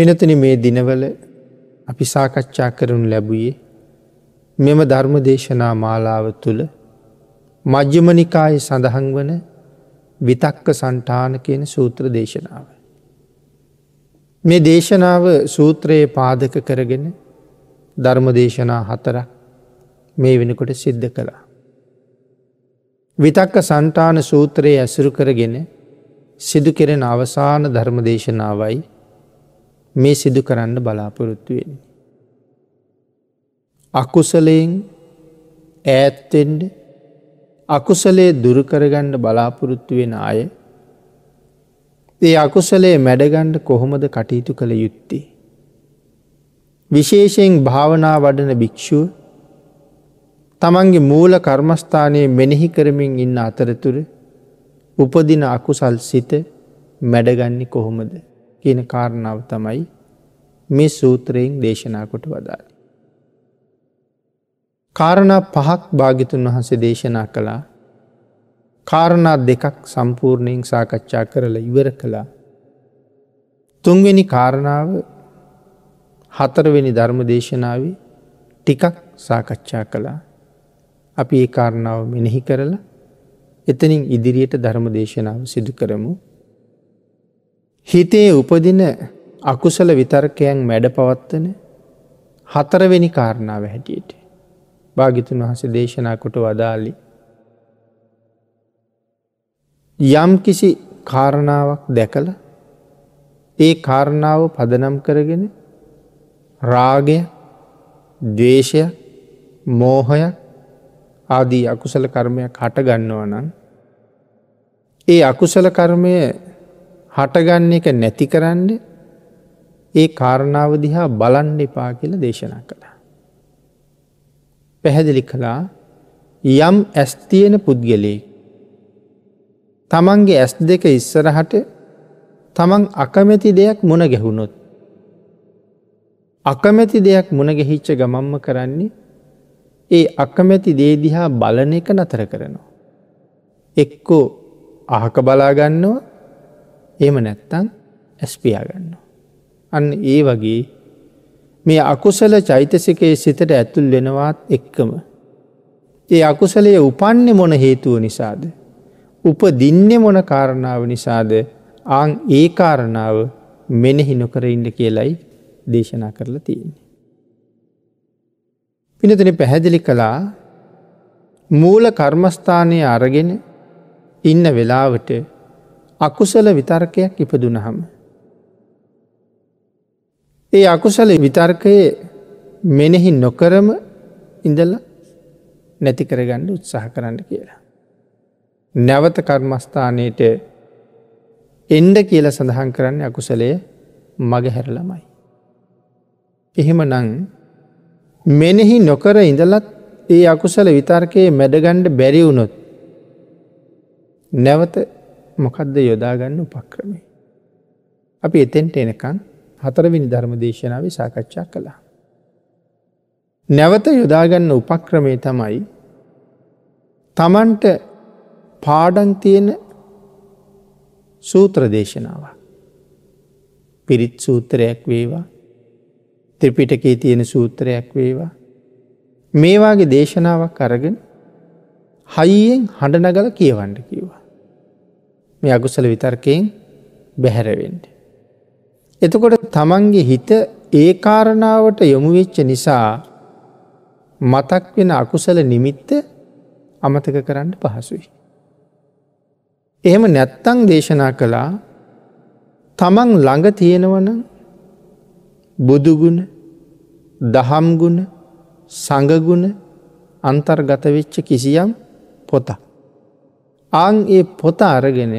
පිනතුන මේ දිනවල අපි සාකච්ඡා කරනු ලැබුයේ මෙම ධර්ම දේශනා මාලාව තුළ මජ්‍යමනිකාය සඳහන් වන විතක්ක සන්ටාන කියන සූත්‍ර දේශනාව. මේ දේශනාව සූත්‍රයේ පාදක කරගෙන ධර්ම දේශනා හතරක් මේ වෙනකොට සිද්ධ කළා. විතක්ක සන්ටාන සූත්‍රයේ ඇසුරු කරගෙන සිදු කෙරෙන අවසාන ධර්ම දේශනාවයි මේ සිදු කරන්න බලාපොරොත්තුවෙන්. අකුසලයෙන් ඈත්තෙන්ඩ අකුසලේ දුරුකරගණ්ඩ බලාපොරොත්තු වෙන අය ඒ අකුසලේ මැඩගණ්ඩ කොහොමද කටයුතු කළ යුත්තේ. විශේෂයෙන් භාවනා වඩන භික්‍ෂුව තමන්ගේ මූල කර්මස්ථානයේ මෙනෙහි කරමින් ඉන්න අතරතුර උපදින අකුසල් සිත මැඩගන්නේ කොහොමද කියන කාරණාව තමයි මේ සූත්‍රයෙන් දේශනා කොට වදාළ. කාරණා පහක් භාගිතුන් වහන්සේ දේශනා කළා කාරණා දෙකක් සම්පූර්ණයෙන් සාකච්ඡා කරලා ඉවර කළා. තුන්වෙනි කාරණාව හතරවෙනි ධර්ම දේශනාව ටිකක් සාකච්ඡා කළා. අපි ඒ කාරණාව මෙනෙහි කරලා එතනින් ඉදිරියට ධර්ම දේශනාව සිදු කරමු. හිතේ උපදින අකුසල විතර්කයන් මැඩ පවත්වන හතරවෙනි කාරණාව හැටියට. භාගිතුන් වහස දේශනා කොට වදාලි. යම් කිසි කාරණාවක් දැකල ඒ කාරණාව පදනම් කරගෙන රාගය දවේශය මෝහයක් ආදී අකුසල කර්මයක් හටගන්නවා නම් ඒ අකුසල කර්මය හටගන්න එක නැති කරන්න ඒ කාරණාව දිහා බලන්න එපා කියල දේශනා කළා. පැහැදිලි කළා යම් ඇස් තියෙන පුද්ගලයෙක් තමන්ගේ ඇස් දෙක ඉස්සරහට තමන් අකමැති දෙයක් මුණ ගැහුණොත්. අකමැති දෙයක් මුණ ගැහිච්ච ගමම්ම කරන්නේ ඒ අකමැති දේදිහා බලන එක නතර කරනවා. එක්කෝ අහක බලාගන්නවා එම නැත්තං ඇස්පියාගන්න. අන්න ඒ වගේ මේ අකුසල චෛතසිකයේ සිතට ඇතුල් වෙනවාත් එක්කම. ඒ අකුසලය උපන්නේ මොන හේතුව නිසාද. උප දින්න මොන කාරණාව නිසාද ආං ඒ කාරණාව මෙනෙහි නොකර ඉන්න කියලයි දේශනා කරලා තියෙන්නේ. පිනතන පැහැදිලි කළා මූල කර්මස්ථානය අරගෙන ඉන්න වෙලාවට අකුසල විතර්කයක් ඉපදුනහම. ඒ අකුසල විතර්කයේ මෙනෙහි නොකරම ඉඳල නැති කරගන්න උත්සාහ කරන්න කියලා. නැවත කර්මස්ථානයට එන්ඩ කියල සඳහන් කරන්න අකුසලය මග හැරලමයි. එහෙම නං මෙනෙහි නොකර ඉඳලත් ඒ අකුසල විතර්කයේ මැඩගණ්ඩ බැරිවුණොත් නැවත මොකක්ද යොදාගන්න උපක්‍රමේ. අපි එතෙන්ට එනකං හතරවිනි ධර්ම දේශනාව සාකච්ඡා කළා. නැවත යොදාගන්න උපක්‍රමේ තමයි තමන්ට පාඩන් තියෙන සූත්‍ර දේශනාව. පිරිත් සූත්‍රයක් වේවා ත්‍රිපිටකේ තියෙන සූත්‍රයක් වේවා මේවාගේ දේශනාවක් අරගෙන හයියෙන් හඬනගල කියවන්න කිව්වා. මේ අකුසල විතර්කයෙන් බැහැරවෙන්ට. එතකොට තමන්ගේ හිත ඒ කාරණාවට යොමුවෙච්ච නිසා මතක් වෙන අකුසල නිමිත්ත අමතක කරන්න පහසුයි. එහෙම නැත්තං දේශනා කළා තමන් ළඟ තියෙනවන බුදුගුණ දහම්ගුණ සඟගුණ අන්තර්ගත වෙච්ච කිසියම් පොතක්. ආං ඒ පොත අරගෙන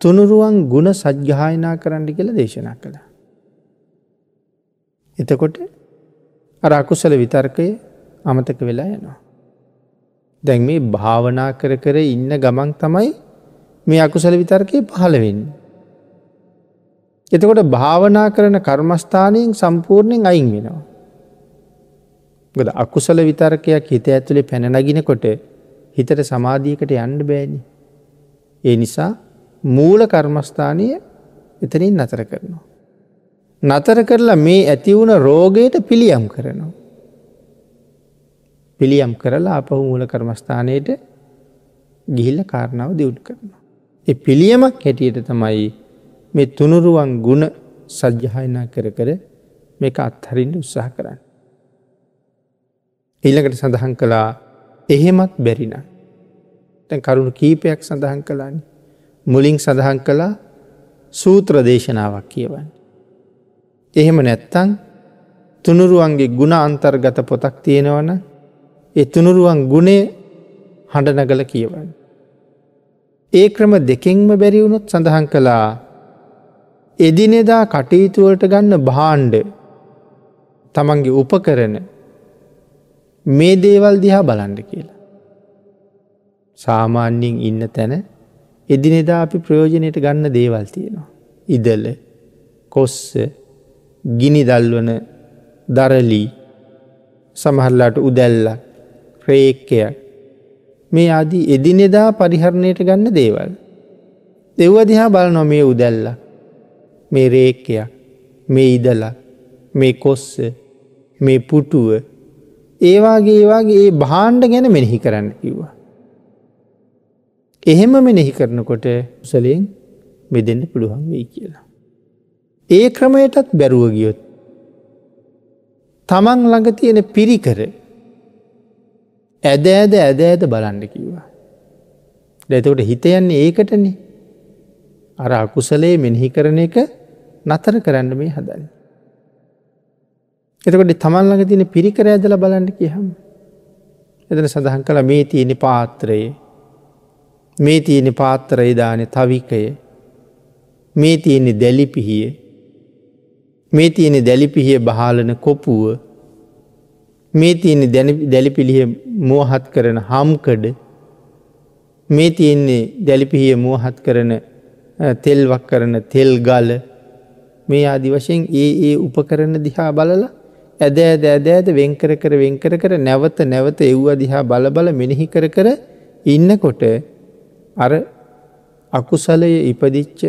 තුනුරුවන් ගුණ සජ්්‍යායනා කරන්න කියල දේශනා කළ. එතකොට අර අකුසල විතර්කය අමතක වෙලා යනවා. දැන් මේ භාවනා කර කර ඉන්න ගමන් තමයි මේ අකුසල විතර්කය පහළවෙන්න. එතකොට භාවනා කරන කර්මස්ථානයෙන් සම්පූර්ණයෙන් අයින් වෙනවා. ගොද අකුසල විතර්කයක් හිත ඇතුළේ පැනනගිනකොට හිතට සමාධියකට යන්න බෑනි. ඒ නිසා මූල කර්මස්ථානය එතනින් නතර කරනවා. නතර කරලා මේ ඇතිවුණ රෝගයට පිළියම් කරනවා. පිළියම් කරලා අපහු මූල කර්මස්ථානයට ගිහිල්ල කාරණාව දියුණු කරනවා. එ පිළියමක් හැටියට තමයි මේ තුනුරුවන් ගුණ සජ්්‍යහයනා කර කර මේක අත්හරින්ට උත්සාහ කරන්න. ඊළඟට සඳහන් කළා එහෙමත් බැරින. තැන් කරුණු කීපයක් සඳහන් කලානි. මුලින් සඳහන් කළා සූත්‍ර දේශනාවක් කියවන්න. එහෙම නැත්තං තුනුරුවන්ගේ ගුණ අන්තර්ගත පොතක් තියෙනවන ඒ තුනුරුවන් ගුණේ හඬ නගල කියවන්න. ඒ ක්‍රම දෙකෙන්ම බැරිවුණොත් සඳහන් කළා එදිනෙදා කටයුතුවලට ගන්න භාණ්ඩ තමන්ගේ උපකරන මේ දේවල් දිහා බලන්ඩ කියලා. සාමාන්‍යයෙන් ඉන්න තැන එදිනෙදා අපි ප්‍රයෝජනයට ගන්න දේවල් තියෙනවා. ඉදල කොස්ස ගිනි දල්වන දරලී සමහරලාට උදැල්ල ප්‍රේක්කයක් මේ ආදී එදිනෙදා පරිහරණයට ගන්න දේවල්. දෙව්ව දිහා බල නොමේ උදැල්ල මේ රේක්කයක් මේ ඉදල මේ කොස්ස මේ පුටුව ඒවාගේ ඒවාගේ ඒ භාණ්ඩ ගැන මෙනෙහි කරන්න කිව්වා. එහෙම මෙනෙහි කරනකොට උසලයෙන් මෙදෙන්ට පුළුවන් වෙයි කියලා. ඒ ක්‍රමයටත් බැරුව ගියොත්. තමන් ළඟ තියෙන පිරිකර ඇද ඇද ඇද ඇද බලන්ඩ කිව්වා. දැතකට හිතයන්නේ ඒකටනේ අර අකුසලේ මෙනෙහි කරන එක නතර කරන්න මේ හදන්න. එතකොට තමන් ළඟ තියෙන පිරිකර ඇදල බලන්න කියහම. එතන සඳහන් කළ මේ තියෙන පාත්‍රයේ මේ තියෙන පාත්තරය දාන තවිකය මේ තියෙන්නේ දැලිපිහිය මේ තියෙන දැලිපිහිය බහලන කොපුුව මේ තියෙන්නේ දැලිපිළිහ මෝහත් කරන හම්කඩ මේ තියෙන්නේ දැලිපිහිය මෝහත් කරන තෙල්වක් කරන තෙල් ගල මේ ආදි වශයෙන් ඒ ඒ උපකරන දිහා බලලා ඇද ඇද ඇද ඇද වෙන්කර කර වෙන්කර කර නැවත නැවත එව්ව දිහා බලබල මෙනෙහි කර කර ඉන්නකොට අර අකුසලය ඉපදිච්ච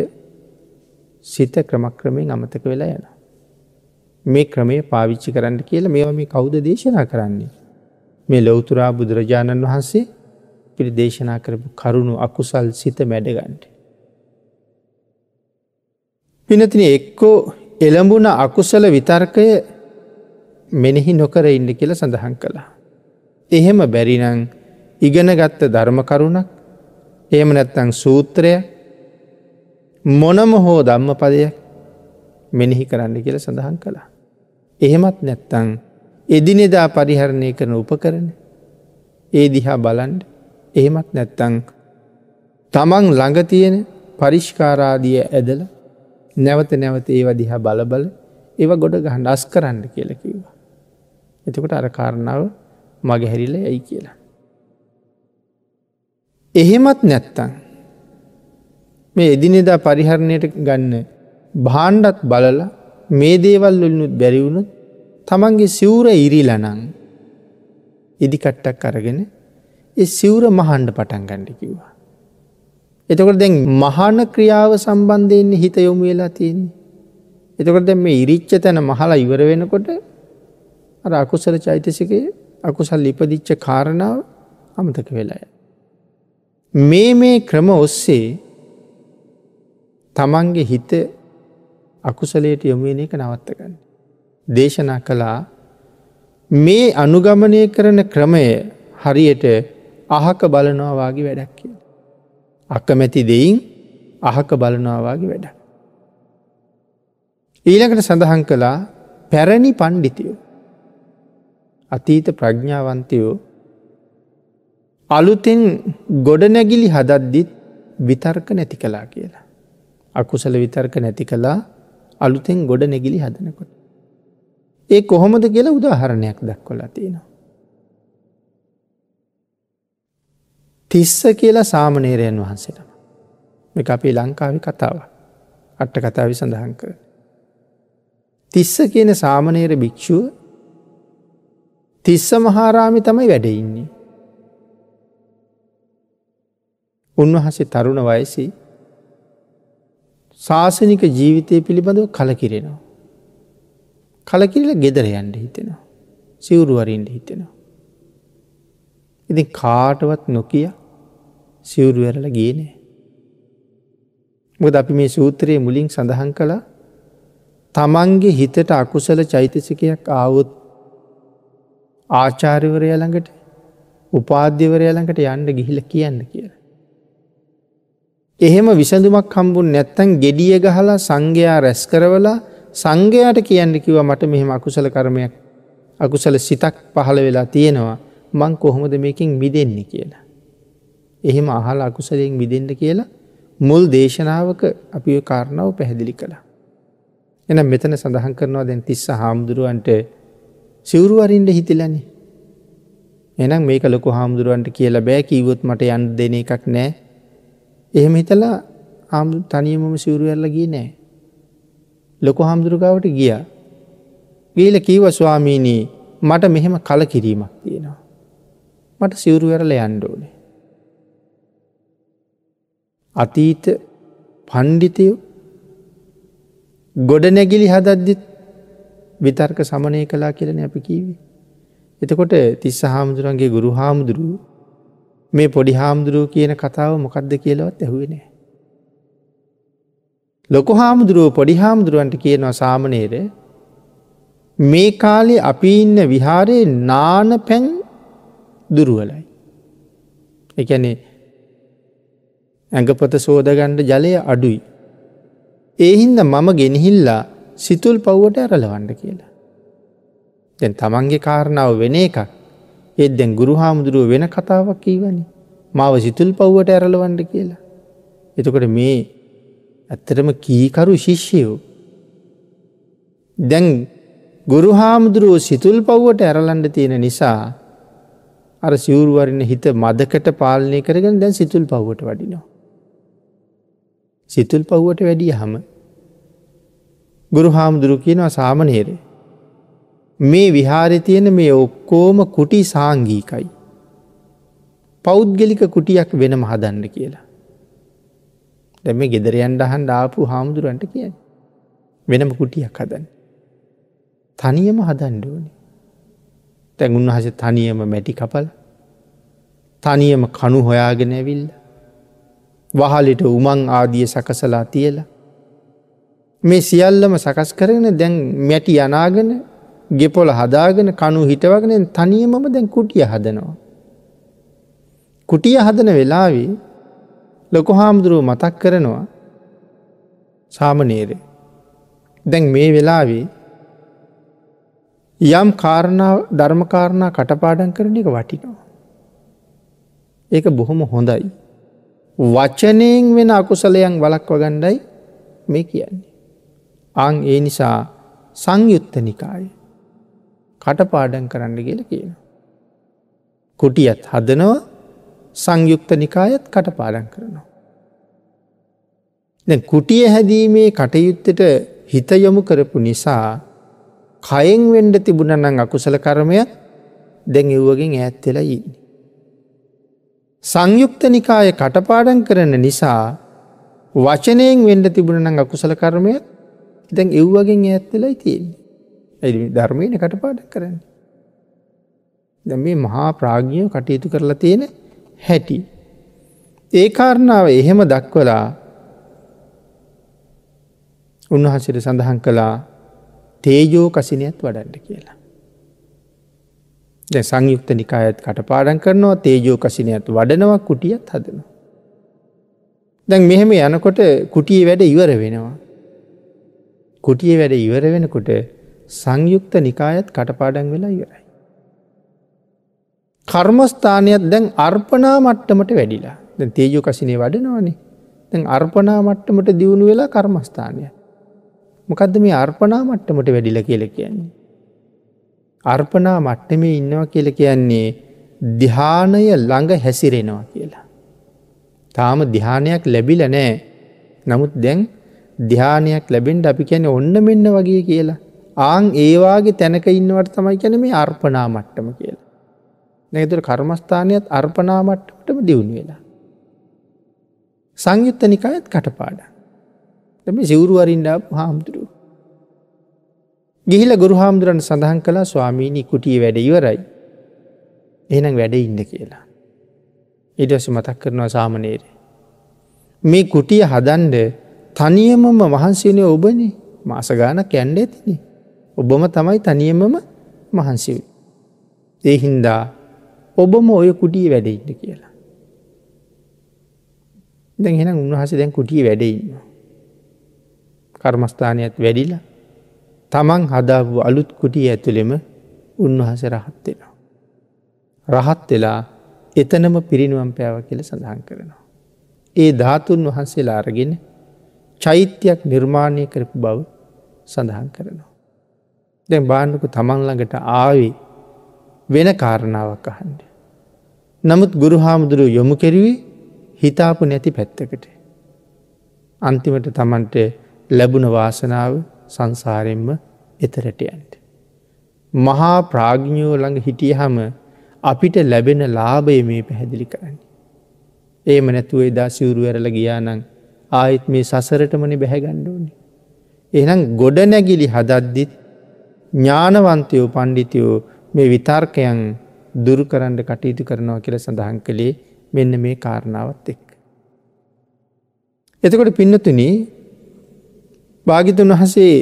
සිත ක්‍රමක්‍රමයෙන් අමතක වෙලා යන. මේ ක්‍රමය පාවිච්චි කරන්න කියලා මෙ මේ කෞුද දේශනා කරන්නේ. මේ ලොවතුරා බුදුරජාණන් වහන්සේ පිළි දේශනා කරපු කරුණු අකුසල් සිත මැඩගන්ට. පිනතින එක්කෝ එළඹුණ අකුසල විතර්කය මෙනෙහි නොකර ඉන්න කියල සඳහන් කළා. එහෙම බැරිනං ඉගෙන ගත්ත ධර්ම කරුණක් එහෙම නැත්තං සූත්‍රය මොනම හෝ ධම්ම පදයක් මෙනෙහි කරන්න කියල සඳහන් කළා. එහෙමත් නැත්තං එදිනෙදා පරිහරණය කරන උපකරන ඒ දිහා බලන්ඩ එහෙමත් නැත්තං තමන් ළඟ තියෙන පරිෂ්කාරාදිය ඇදල නැවත නැවත ඒව දිහා බලබල ඒව ගොඩ ගහන් අස් කරන්න කියල කිව්වා. එතකොට අර කාරණාව මගහැරිල යයි කියලා. එහෙමත් නැත්තං මේ එදිනෙදා පරිහරණයට ගන්න භාණ්ඩත් බලලා මේ දේවල් වලනුත් බැරිවුණුත් තමන්ගේ සිවුර ඉරිලනං ඉදිකට්ටක් අරගෙන ඒ සිවුර මහන්ඩ පටන් ගණඩ කිව්වා. එතකොට දැන් මහන ක්‍රියාව සම්බන්ධයෙන්නේ හිත යොමු වෙලා තියන්නේ. එතකොට දැ මේ ඉරිච්ච තැන මහලා ඉවර වෙනකොට අර අකුසල චෛතසිකය අකුසල් ලිපදිච්ච කාරණාව අමතක වෙලාය. මේ මේ ක්‍රම ඔස්සේ තමන්ගේ හිත අකුසලයට යොමුවෙන එක නවත්තගන්න. දේශනා කළා මේ අනුගමනය කරන ක්‍රමය හරියට අහක බලනවාගේ වැඩක් කිය. අකමැති දෙයින් අහක බලනවාගේ වැඩ. ඊළකට සඳහන් කළා පැරණි පණ්ඩිතියෝ. අතීත ප්‍රඥාවන්තයෝ අලුතෙන් ගොඩනැගිලි හදද්දිත් විතර්ක නැති කලා කියලා. අකුසල විතර්ක නැති කලා අලුතෙන් ගොඩ නැගිලි හදනකොට. ඒ කොහොමද කියලා උදාහරණයක් දක්වලා තියෙනවා. තිස්ස කියලා සාමනේරයන් වහන්සේටම එක අපේ ලංකාවි කතාව අට්ට කතාවි සඳහන් කර. තිස්ස කියන සාමනේර භික්‍ෂුව තිස්ස මහාරාමි තමයි වැඩඉන්නේ. උන්වහසේ තරුණ වයසි ශාසනික ජීවිතය පිළිබඳව කලකිරෙනවා. කලකිරිල ගෙදර යන්ඩ හිතෙනවා. සිවුරුවරින්ට හිතෙනවා. ඉතින් කාටවත් නොකිය සිවුරුවරල ගේනෑ. මොද අපි මේ සූත්‍රයේ මුලින් සඳහන් කළා තමන්ගේ හිතට අකුසල චෛතසිකයක් ආවුත් ආචාරිවරය ළඟට උපාධ්‍යවරය ළඟට යන්න ගිහිල කියන්න කියලා. එහෙම විසඳුමක් හම්බුන් නැත්තන් ගෙඩිය ගහලා සංඝයා රැස් කරවලා සංඝයාට කියන්න කිව මට මෙහෙම අකුසල කරමයක් අකුසල සිතක් පහළ වෙලා තියෙනවා මං කොහොමද මේකින් මිදෙන්නේ කියලා. එහෙම අහල අකුසලයෙන් මිදෙන්ට කියලා මුල් දේශනාවක අපි කාරණාව පැහැදිලි කළා. එන මෙතන සඳහන් කරනවා දැන් තිස්ස හාමුදුරුවන්ට සිවරුවරින්ට හිතිලනි. එනම් මේක ලොකු හාමුදුරුවන්ට කියලා බෑ කීවොත් මට යන් දෙන එකක් නෑ. එහෙම හිතලා ආමුදු තනියමම සිවරුවරලගේ නෑ. ලොකු හාමුදුරුකාවට ගිය. ගීල කීව ස්වාමීනී මට මෙහෙම කල කිරීමක් තියෙනවා. මට සිවරුවරල යන්ඩෝනේ. අතීත පණ්ඩිතයෝ ගොඩනැගිලි හදද්දිත් විතර්ක සමනය කලා කියලන අපි කීවේ. එතකොට තිස්ස හාමුදුරන්ගේ ගුරු හාමුදුරුව මේ පොඩි හාමුදුරුව කියන කතාව මොකක්ද කියලවත් ඇහුවනෑ. ලොක හාමුදුරුව පොඩි හාමුදුරුවන්ට කියනවා සාමනේර මේ කාලේ අපි ඉන්න විහාරයේ නාන පැන් දුරුවලයි. එකැනේ ඇඟපොත සෝදගණ්ඩ ජලය අඩුයි. ඒහින්ද මම ගෙනහිල්ලා සිතුල් පව්වට ඇරලවන්න කියලා. දැන් තමන්ගේ කාරණාව වෙන එකක් ඒත් දැන් ගුරු හාමුදුරුව වෙන කතාවක් කීවනි මාව සිතුල් පව්වට ඇරලවන්ඩ කියලා. එතකොට මේ ඇත්තටම කීකරු ශිෂ්‍යයෝ. දැන් ගුරු හාමුදුරුවෝ සිතුල් පව්වට ඇරලන්ඩ තියෙන නිසා අර සිවුරුවරණ හිත මදකට පාලනය කරගෙන දැන් සිතුල් පව්වට වඩිනවා. සිතුල් පව්වට වැඩිය හම ගුරු හාමුදුරු කියනවා සාමනේරේ. මේ විහාරය තියෙන මේ ඔක්කෝම කුටි සාංගීකයි. පෞද්ගලික කුටියක් වෙනම හදන්න කියලා. දැම ගෙදරයන්ට අහන් ආපු හාමුදුරුවන්ට කිය වෙනම කුටියක් හදන්න. තනියම හදන්ඩෝනි. තැන් උන්වහස තනියම මැටි කපල තනියම කණු හොයාගෙන ඇවිල්ල වහලිට උමං ආදිය සකසලා තියලා. මේ සියල්ලම සකස් කරගෙන දැන් මැටි අනාගෙන ගෙපොල හදාගෙන කනු හිටවගෙන තනියමම දැන් කුටිය හදනවා. කුටිය හදන වෙලාවී ලොක හාමුදුරුව මතක් කරනවා සාමනේරේ. දැන් මේ වෙලාවේ යම් කාරණාව ධර්මකාරණා කටපාඩන් කරන එක වටිනවා. ඒක බොහොම හොඳයි. වචනයෙන් වෙන අකුසලයන් වලක්ව ගණ්ඩයි මේ කියන්නේ. අං ඒ නිසා සංයුත්ත නිකාය කටපාඩන් කරන්න කියල කියන. කුටියත් හදනවා සංයුක්ත නිකායත් කටපාඩන් කරනවා. දැ කුටිය හැදීමේ කටයුත්තට හිතයොමු කරපු නිසා කයෙන් වෙන්ඩ තිබුණනං අකුසල කරමයක් දැන් එව්වගෙන් ඈත්වෙලා ඉන්නේ. සංයුක්ත නිකාය කටපාඩන් කරන නිසා වචනයෙන් වෙන්ඩ තිබුණනං අකුසල කර්මය දැන් එව්වගෙන් ඇත්තලයි තියෙන්නේ. ඇ ධර්මයන කටපාඩ කරන්න. දැ මේ මහා ප්‍රාග්ඥය කටයුතු කරලා තියෙන හැටි. ඒ කාරණාව එහෙම දක්වලා උන්වහසට සඳහන් කළා තේජෝ කසිනයත් වඩන්ඩ කියලා. දැ සංයුක්ත නිකායත් කටපාඩන් කරනවා තේජෝ කසිනයත් වඩනවා කුටියත් හදනවා. දැන් මෙහෙම යනකොට කුටිය වැඩ ඉවර වෙනවා. කුටිය වැඩ ඉවර වෙනකොට සංයුක්ත නිකායත් කටපාඩන් වෙලා ඉවරයි. කර්මස්ථානයක් දැන් අර්පනා මට්ටමට වැඩිලා දැ තේජෝ කසිනේ වඩනවානේ දැන් අර්පනා මට්ටමට දියුණු වෙලා කර්මස්ථානය. මොකක්ද මේ අර්පනා මට්ටමට වැඩිල කියල කියන්නේ. අර්පනා මට්ටමේ ඉන්නවා කියල කියන්නේ දිහානය ළඟ හැසිරෙනවා කියලා. තාම දිහානයක් ලැබිල නෑ නමුත් දැන් දිහානයක් ලැබෙන්ට අපි කැන ඔන්න මෙන්න වගේ කියලා. ආං ඒවාගේ තැනක ඉන්නවට තමයි කැන මේ අර්පනා මට්ටම කියලා. නැතුර කර්මස්ථානයත් අර්පනා මට්ටමටම දියුණු වෙලා. සංයුත්ත නිකායත් කටපාඩ. එම සිවුරු අරින්ඩාපු හාමුදුරුව. ගිහිල ගුරු හාමුදුරන් සඳහන් කලා ස්වාමීණී කුටිය වැඩ ඉවරයි. එනම් වැඩ ඉන්න කියලා. ඉඩස මතක් කරනවා සාමනේරේ. මේ කුටිය හදන්ඩ තනියමම වහන්සේනය ඔබනේ මාසගානක් ඇන්ඩ ඇතිනි. ඔබම තමයි තනියමම මහන්සිව. ඒ හින්දා ඔබම ඔය කුටිය වැඩඉන්න කියලා. දැන් හෙන උන්වහස දැන් කුටිය වැඩඉන්න. කර්මස්ථානයත් වැඩිලා තමන් හදාපු අලුත් කුටිය ඇතුළෙම උන්වහස රහත් වෙනවා. රහත් වෙලා එතනම පිරිනුවම් පෑව කියල සඳහන් කරනවා. ඒ ධාතුන් වහන්සේලා අරගෙන චෛත්‍යයක් නිර්මාණය කරපු බව සඳහන් කරනවා. දැන් බාණ්ඩකු තමන්ළඟට ආවේ වෙන කාරණාවක් අහන්ඩ. නමුත් ගුරු හාමුදුරුව යොමු කෙරුවේ හිතාපු නැති පැත්තකට. අන්තිමට තමන්ට ලැබුණ වාසනාව සංසාරෙන්ම එතරටයන්ට. මහා ප්‍රාග්ඥෝ ළඟ හිටිය හම අපිට ලැබෙන ලාභය මේ පැහැදිලි කරන්නේ. ඒම නැතුව එදා සිවුරු ඇරල ගියානං ආයිත් මේ සසරටමන බැහැගණ්ඩෝනි. එහනම් ගොඩ නැගිලි හදද්දිත් ඥානවන්තයෝ පණ්ඩිතයෝ මේ විතර්කයන් දුරු කරන්න කටයුතු කරනවා කියල සඳහන් කළේ මෙන්න මේ කාරණාවත් එක්. එතකොට පින්නතුන භාගිතුන් වහසේ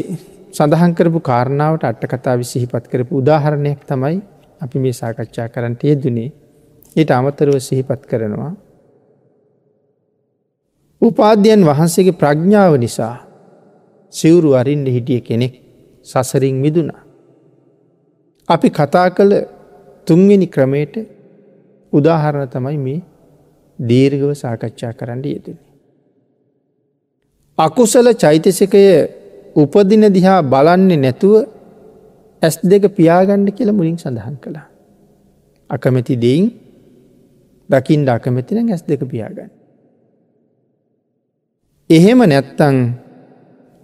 සඳහන් කරපු කාරණාවට අට්ට කතා විසිහිපත් කරපු උදාහරණයක් තමයි අපි මේ සාකච්ඡා කරන්නට යෙදනේ ඊට අමතරව සිහිපත් කරනවා. උපාධ්‍යයන් වහන්සේගේ ප්‍රඥාව නිසා සිවුරු අරින්ට හිටිය කෙනෙක් සසරින් මිදුනා. අපි කතා කළ තුන්වෙනි ක්‍රමයට උදාහරණ තමයි මේ දීර්ගව සාකච්ඡා කරන්න යෙදෙන. අකුසල චෛතසිකය උපදින දිහා බලන්නේ නැතුව ඇස් දෙක පියාගණ්ඩ කියල මුලින් සඳහන් කළා. අකමැති දෙයින් දකිින් අකමැතින ඇස් දෙක පියාගන්න. එහෙම නැත්තං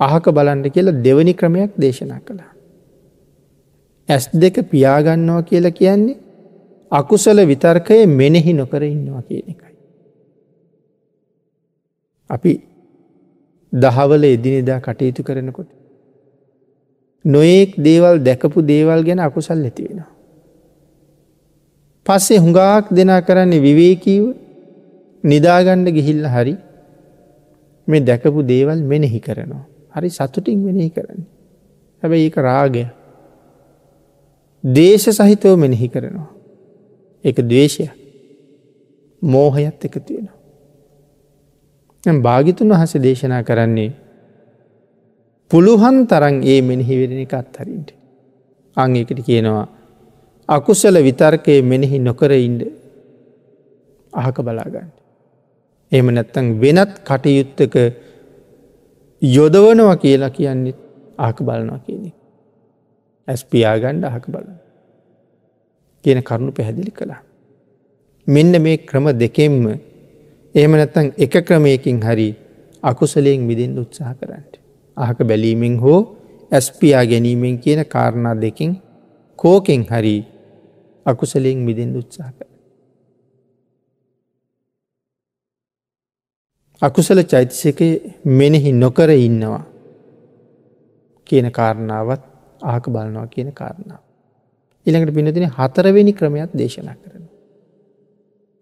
අහක බලන්ඩ කියලා දෙවනි ක්‍රමයක් දේශනා කළා. ඇස් දෙක පියාගන්නවා කියලා කියන්නේ අකුසල විතර්කය මෙනෙහි නොකර ඉන්නවා කියන එකයි. අපි දහවල එදිනෙදා කටයුතු කරනකොට. නොයෙක් දේවල් දැකපු දේවල් ගැන අකුසල් ඇතිවෙනවා. පස්සේ හුඟාක් දෙනා කරන්නේ විවේකීව නිදාගණ්ඩ ගිහිල්ල හරි මේ දැකපු දේවල් මෙනෙහි කරනවා. හරි සතුටින් මෙනෙහි කරන්න. හැබැ ඒක රාගය දේශ සහිතව මෙනෙහි කරනවා. එක දවේශය මෝහයත් එක තියෙනවා. භාගිතුන් වහස දේශනා කරන්නේ පුළුවන් තරන් ඒ මෙනෙහිවෙරෙන එක අත්හරින්ට. අංඒකට කියනවා අකුසල විතර්කය මෙනෙහි නොකර ඉන්ඩ අහක බලාගන්න. එම නැත්තං වෙනත් කටයුත්තක යොදවනවා කියලා කියන්නෙත් ආක බලනවා කියනෙ. ඇස් පියාගණ්ඩ අහක බලන්න. කියන කරුණු පැහැදිලි කළා. මෙන්න මේ ක්‍රම දෙකෙන්ම එහෙම නැත්තං එක ක්‍රමයකින් හරි අකුසලයෙන් මිදෙන් උත්සාහ කරන්නට. අහක බැලීමෙන් හෝ ඇස්පියා ගැනීමෙන් කියන කාරණා දෙකින් කෝකෙන් හරි අකුසලයෙන් මිදෙන් උත්සාහ කර. අකුසල චෛතසක මෙනෙහි නොකර ඉන්නවා කියන කාරණාවත් ආක බලනවා කියන කාරණාව. ඉළඟට පිනතින හතරවෙනි ක්‍රමයක් දේශනා කරන.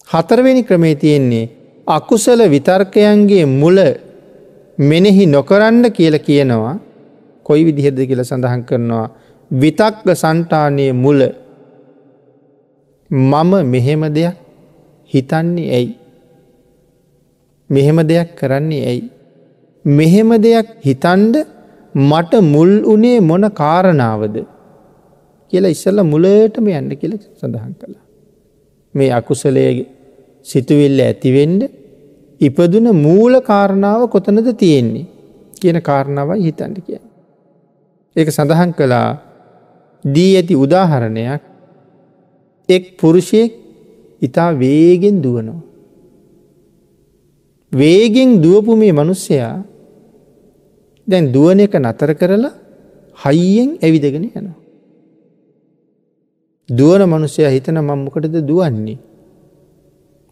හතරවෙනි ක්‍රමේ තියෙන්නේ අකුසල විතර්කයන්ගේ මුල මෙනෙහි නොකරන්න කියල කියනවා කොයි විදිහෙද කියල සඳහන් කරනවා විතක්ග සන්ටානය මුල මම මෙහෙම දෙයක් හිතන්නේ ඇයි. මෙහෙම දෙයක් කරන්නේ ඇයි. මෙහෙම දෙයක් හිතන්ඩ මට මුල් වනේ මොන කාරණාවද කියලා ඉස්සල්ල මුලටම යන්න කියල සඳහන් කළා. මේ අකුසලය සිතුවිල්ල ඇතිවෙන්ඩ ඉපදුන මූල කාරණාව කොතනද තියෙන්නේ කියන කාරණාවයි හිතන්ට කිය. ඒක සඳහන් කළා දී ඇති උදාහරණයක් එක් පුරුෂයෙක් ඉතා වේගෙන් දුවනවා. වේගෙන් දුවපු මේ මනුස්සයා දැන් දුවන එක නතර කරලා හයියෙන් ඇවිදගෙන යනවා. දුවන මනුස්සය හිතන මංමකටද දුවන්නේ.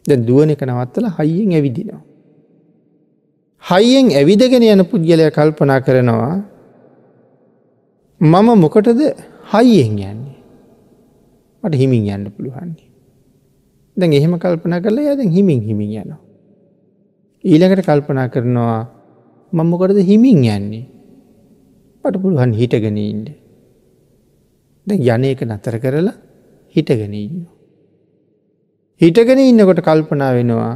ද දුවන එක නවත්තල හයියෙන් ඇවිදිනවා. හයියෙන් ඇවිදගෙන යන පුද්ගලය කල්පනා කරනවා මම මොකටද හයියෙන් යන්නේ මට හිමින් යන්න පුළුවන්නේ දැන් එහෙම කල්පනා කරලා යද හිමින් හිමින් යනවා ඊළඟට කල්පනා කරනවා මම්මකොටද හිමින් යන්නේ පට පුළුවන් හිටගෙනඉන්ට දැ යන එක නතර කරලා හිටගෙන ඉන්න. හිටගෙන ඉන්නකොට කල්පනා වෙනවා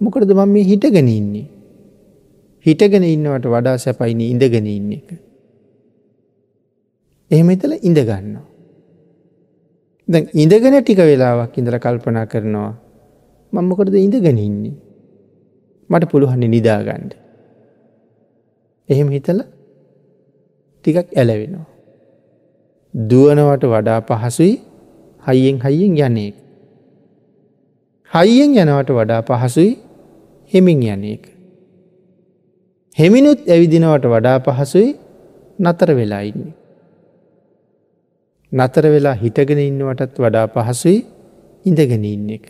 මොකටද මම මේ හිටගෙන ඉන්නේ. හිටගෙන ඉන්නවට වඩා සැපයිනි ඉඳගෙන ඉන්න එක. එහෙම එතල ඉඳගන්න. දැ ඉඳගෙන ටික වෙලාවක් ඉඳල කල්පනා කරනවා මංමකොටද ඉඳගෙන ඉන්නේ. මට පුළුවන්නේ නිදාගණ්ඩ. එහෙම හිතල ටිකක් ඇලවෙනවා. දුවනවට වඩා පහසුයි හයියෙන් හයියෙන් යන්නේක. හයියෙන් යනවට වඩා පහසුයි හෙමින් යන්නේක. හෙමිනුත් ඇවිදිනවට වඩා පහසුයි නතර වෙලා ඉන්නේ. නතර වෙලා හිටගෙන ඉන්නවටත් වඩා පහසුයි ඉඳගෙන ඉන්න එක.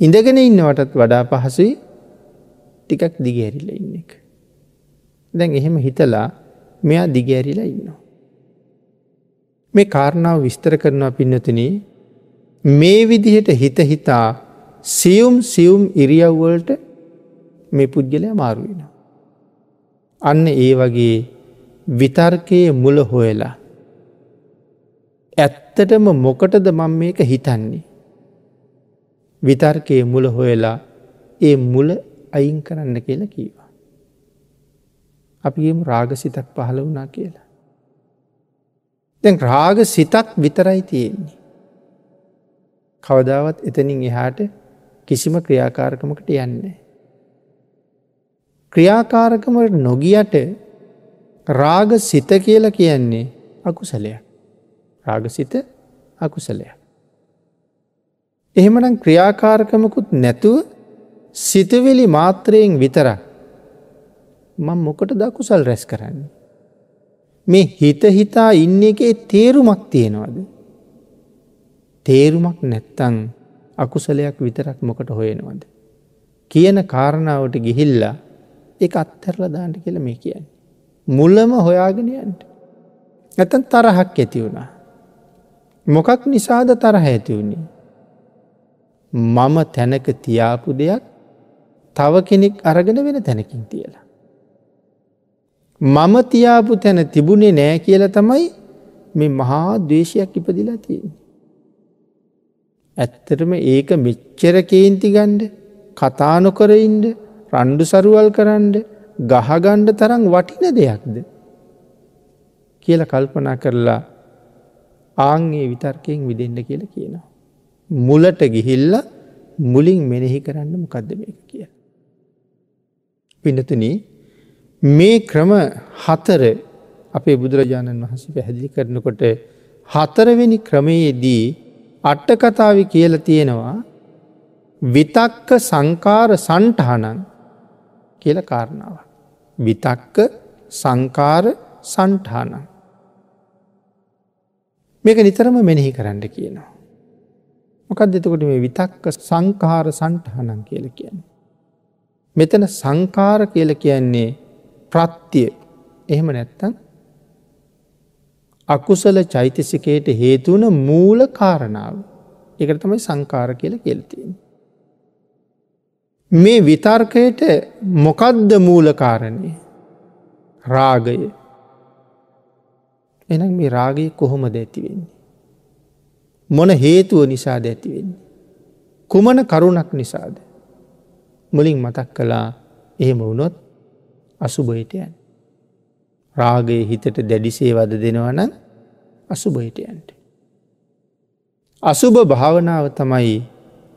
ඉඳගෙන ඉන්නවටත් වඩා පහසුයි ටිකක් දිගැරිල ඉන්න එක. දැන් එහෙම හිතලා මෙයා දිගෑරිලා ඉන්නවා. මේ කාරණාව විස්තර කරනවා පින්නතින මේ විදිහට හිත හිතා සියුම් සියුම් ඉරියව්වලට මේ පුද්ගලය මාරුවෙන. අන්න ඒ වගේ විතර්කයේ මුල හොයලා. ඇත්තටම මොකටද මං මේක හිතන්නේ. විතර්කයේ මුල හොයලා ඒ මුල අයින් කරන්න කියලා කීවා. අපිගේම රාගසිතක් පහළ වුණා කියලා. දැන් රාග සිතක් විතරයි තියෙන්නේ. කවදාවත් එතනින් එහාට කිසිම ක්‍රියාකාරකමකට යන්නේ. ක්‍රියාකාරකමට නොගියට රාග සිත කියල කියන්නේ අකුසලයක්. රාගසිත අකුසලයක්. එහෙමනම් ක්‍රියාකාරකමකුත් නැතුව සිතවෙලි මාත්‍රයෙන් විතරක් මං මොකට දකුසල් රැස් කරන්නේ. මේ හිත හිතා ඉන්න එකේ තේරුමක් තියෙනවද. තේරුමක් නැත්තං අකුසලයක් විතරක් මොකට හොයෙනවද. කියන කාරණාවට ගිහිල්ලා එක අත්තරල දාන්ට කියල මේ කියන්න. මුල්ලම හොයාගෙනයන්ට. ඇතන් තරහක් ඇති වුණා. මොකක් නිසාද තරහ ඇති වුණේ. මම තැනක තියාපු දෙයක් තව කෙනෙක් අරගෙන වෙන තැනකින් තියලා. මම තියාපු තැන තිබුණේ නෑ කියල තමයි මේ මහා දේශයක් ඉපදිලා තියෙන. ඇත්තටම ඒක මෙච්චර කේන්ති ගණ්ඩ කතානොකර ඉන්ඩ රණ්ඩු සරුවල් කරන්න ගහගණ්ඩ තරම් වටින දෙයක්ද. කියල කල්පනා කරලා ආංගේ විතර්කයෙන් විදෙන්ඩ කියල කියනවා. මුලට ගිහිල්ල මුලින් මෙනෙහි කරන්න මොකක්ද මේක කිය. පිනතුනී මේ ක්‍රම හතර අපේ බුදුරජාණන් වහස පැහැදිලි කරනකොට හතරවෙනි ක්‍රමයේදී අට්ටකතාවි කියල තියෙනවා විතක්ක සංකාර සන්ටහනන් කියල කාරණාව. විතක්ක සංකාර සන්ටහනන්. මේක නිතරම මෙනෙහි කරන්න කියනවා. මොකක් දෙතකොට මේ විතක්ක සංකාර සන්ටහනන් කියල කියන්නේ. මෙතන සංකාර කියල කියන්නේ ප්‍රත්තිය එහෙම නැත්තන් අකුසල චෛතසිකයට හේතුවන මූල කාරණාව එකට තමයි සංකාර කියල කෙල්තියෙන්. මේ විතර්කයට මොකද්ද මූලකාරණය රාගය එනම් මේ රාගය කොහොමද ඇතිවෙන්නේ. මොන හේතුව නිසාද ඇතිවෙන්නේ. කුමන කරුණක් නිසාද. මුලින් මතක් කළා එහෙම වුණොත් අසුභහිටයන්. රාගයේ හිතට දැඩිසේ වද දෙනවන අසුභහිටයන්ට. අසුභ භාවනාව තමයි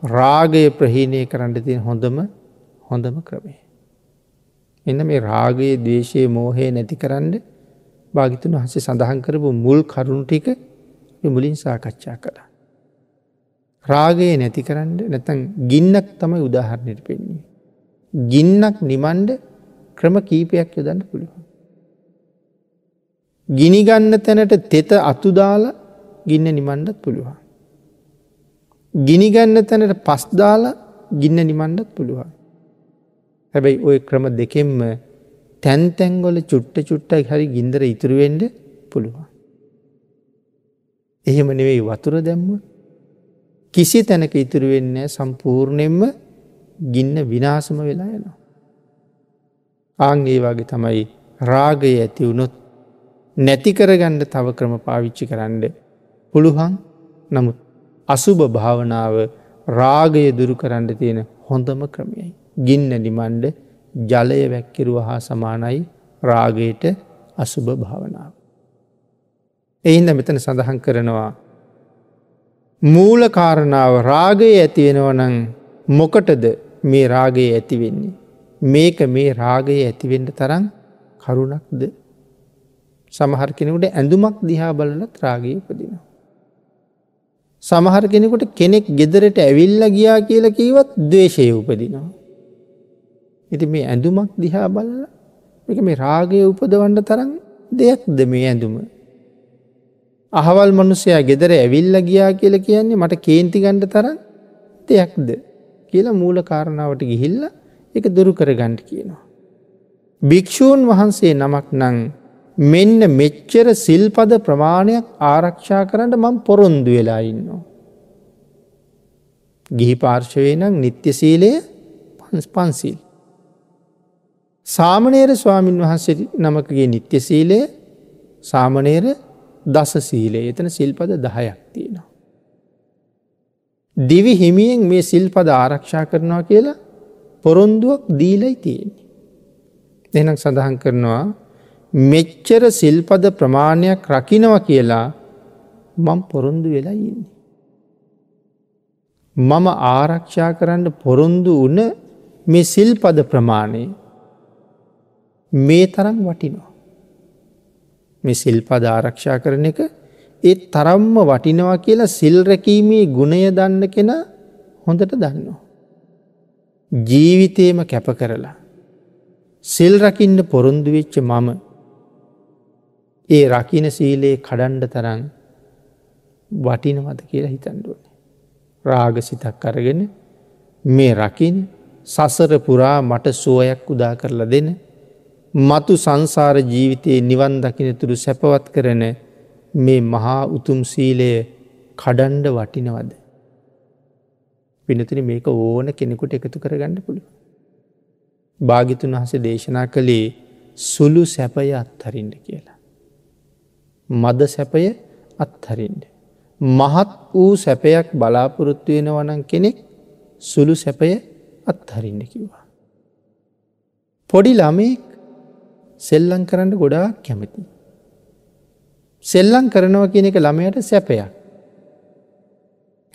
රාගය ප්‍රහීණය කරන්න තිය හොඳම හොඳම ක්‍රමේ. එන්න මේ රාගයේ දේශය මෝහය නැති කරන්න භාගිතුන් හසේ සඳහන් කරපු මුල් කරුණු ටික මුලින් සාකච්ඡා කළා. රාගයේ නැති කරන්න නැතන් ගින්නක් තමයි උදාහරණයට පෙන්නේ. ගින්නක් නිමන්ඩ ක්‍රම කීපයක් යොදන්න පුළුවන්. ගිනිගන්න තැනට තෙත අතුදාලා ගින්න නිමණ්ඩත් පුළුවන්. ගිනිගන්න තැනට පස්දාලා ගින්න නිමණ්ඩත් පුළුවන්. හැබැයි ඔය ක්‍රම දෙකෙන්ම තැන්තැන්ගොල චුට්ට චුට්ටයි හරි ගින්දර ඉතුරුවෙන්ඩ පුළුවන්. එහෙම නෙවෙයි වතුර දැම්ම කිසි තැනක ඉතුරු වෙන්න සම්පූර්ණයෙන්ම ගින්න විනාසම වෙලා යනවා. ආංගේ වගේ තමයි රාගය ඇති වුණොත් නැතිකරගණ්ඩ තව ක්‍රම පාවිච්චි කරන්න පුළුවන් නමුත් අසුභ භාවනාව රාගය දුරු කරන්න තියෙන හොඳම ක්‍රමයයි. ගින්න නිමන්ඩ ජලය වැක්කිරුව හා සමානයි රාගයට අසුභ භාවනාව. එයින්ද මෙතන සඳහන් කරනවා. මූල කාරණාව රාගය ඇතිවෙනවනං මොකටද මේ රාගය ඇතිවෙන්නේ. මේක මේ රාගය ඇතිවෙන්ට තරම් කරුණක්ද සමහර කෙනෙකුට ඇඳුමක් දිහා බලලත් රාගය උපදිනවා. සමහර කෙනෙකුට කෙනෙක් ගෙදරට ඇවිල්ල ගියා කියල කීවත් දවේශය උපදිනවා. ඉති මේ ඇඳුමක් දිහා බලල එක මේ රාගය උපදවන්න තරම් දෙයක්ද මේ ඇඳුම. අහවල් මනුස්සයා ගෙදර ඇවිල්ල ගියා කියල කියන්නේ මට කේන්ති ගණ්ඩ තරම් දෙයක්ද කියලා මූල කාරණාවට ගිහිල්ල එක දුරු කර ගණ්ඩ කියනවා. භික්‍ෂූන් වහන්සේ නමක් නං මෙන්න මෙච්චර සිල්පද ප්‍රමාණයක් ආරක්ෂා කරන්න මං පොරොන්දු වෙලා ඉන්නවා. ගිහි පාර්ශවය නම් නිත්‍ය සීලය පන්ස් පන්සිල්. සාමනේර ස්වාමීන් වහන්සේ නමකගේ නිත්‍ය සීලය සාමනේර දස සීලේ එතන සිල්පද දහයක් තියෙනවා. දිවි හිමියෙන් මේ සිල්පද ආරක්ෂා කරනවා කියලා පොරොන්දුවක් දීලයි තියෙන්නේ. එනම් සඳහන් කරනවා මෙච්චර සිල්පද ප්‍රමාණයක් රකිනව කියලා මං පොරොන්දු වෙලා ඉන්නේ. මම ආරක්ෂා කරන්න පොරොන්දු වන මේ සිල්පද ප්‍රමාණය මේ තරම් වටිනවා. මේ සිල්පද ආරක්ෂා කරන එක ඒ තරම්ම වටිනවා කියලා සිල්රැකීමේ ගුණය දන්න කෙන හොඳට දන්නවා. ජීවිතේම කැප කරලා. සිල්රකින්න පොරොන්දු වෙච්ච මම ඒ රකින සීලයේ කඩන්ඩ තරන් වටිනවද කියලා හිතන්ඩුවන. රාග සිතක් අරගෙන මේ රකින සසර පුරා මට සුවයක් උදා කරලා දෙන මතු සංසාර ජීවිතයේ නිවන් දකිනතුරු සැපවත් කරන මේ මහා උතුම් සීලය කඩන්ඩ වටිනවද. පිනතින මේක ඕන කෙනෙකුට එකතු කරගන්න පුළුව. භාගිතුන් වහස දේශනා කළේ සුළු සැපය අත්හරින්ට කියලා. මද සැපය අත්හරින්ට. මහත් වූ සැපයක් බලාපොරොත්තු වෙනවනන් කෙනෙක් සුළු සැපය අත්හරින්න කිව්වා. පොඩි ළමෙක් සෙල්ලං කරන්න ගොඩාක් කැමති. සෙල්ලං කරනවා කියන එක ළමයට සැපයක්.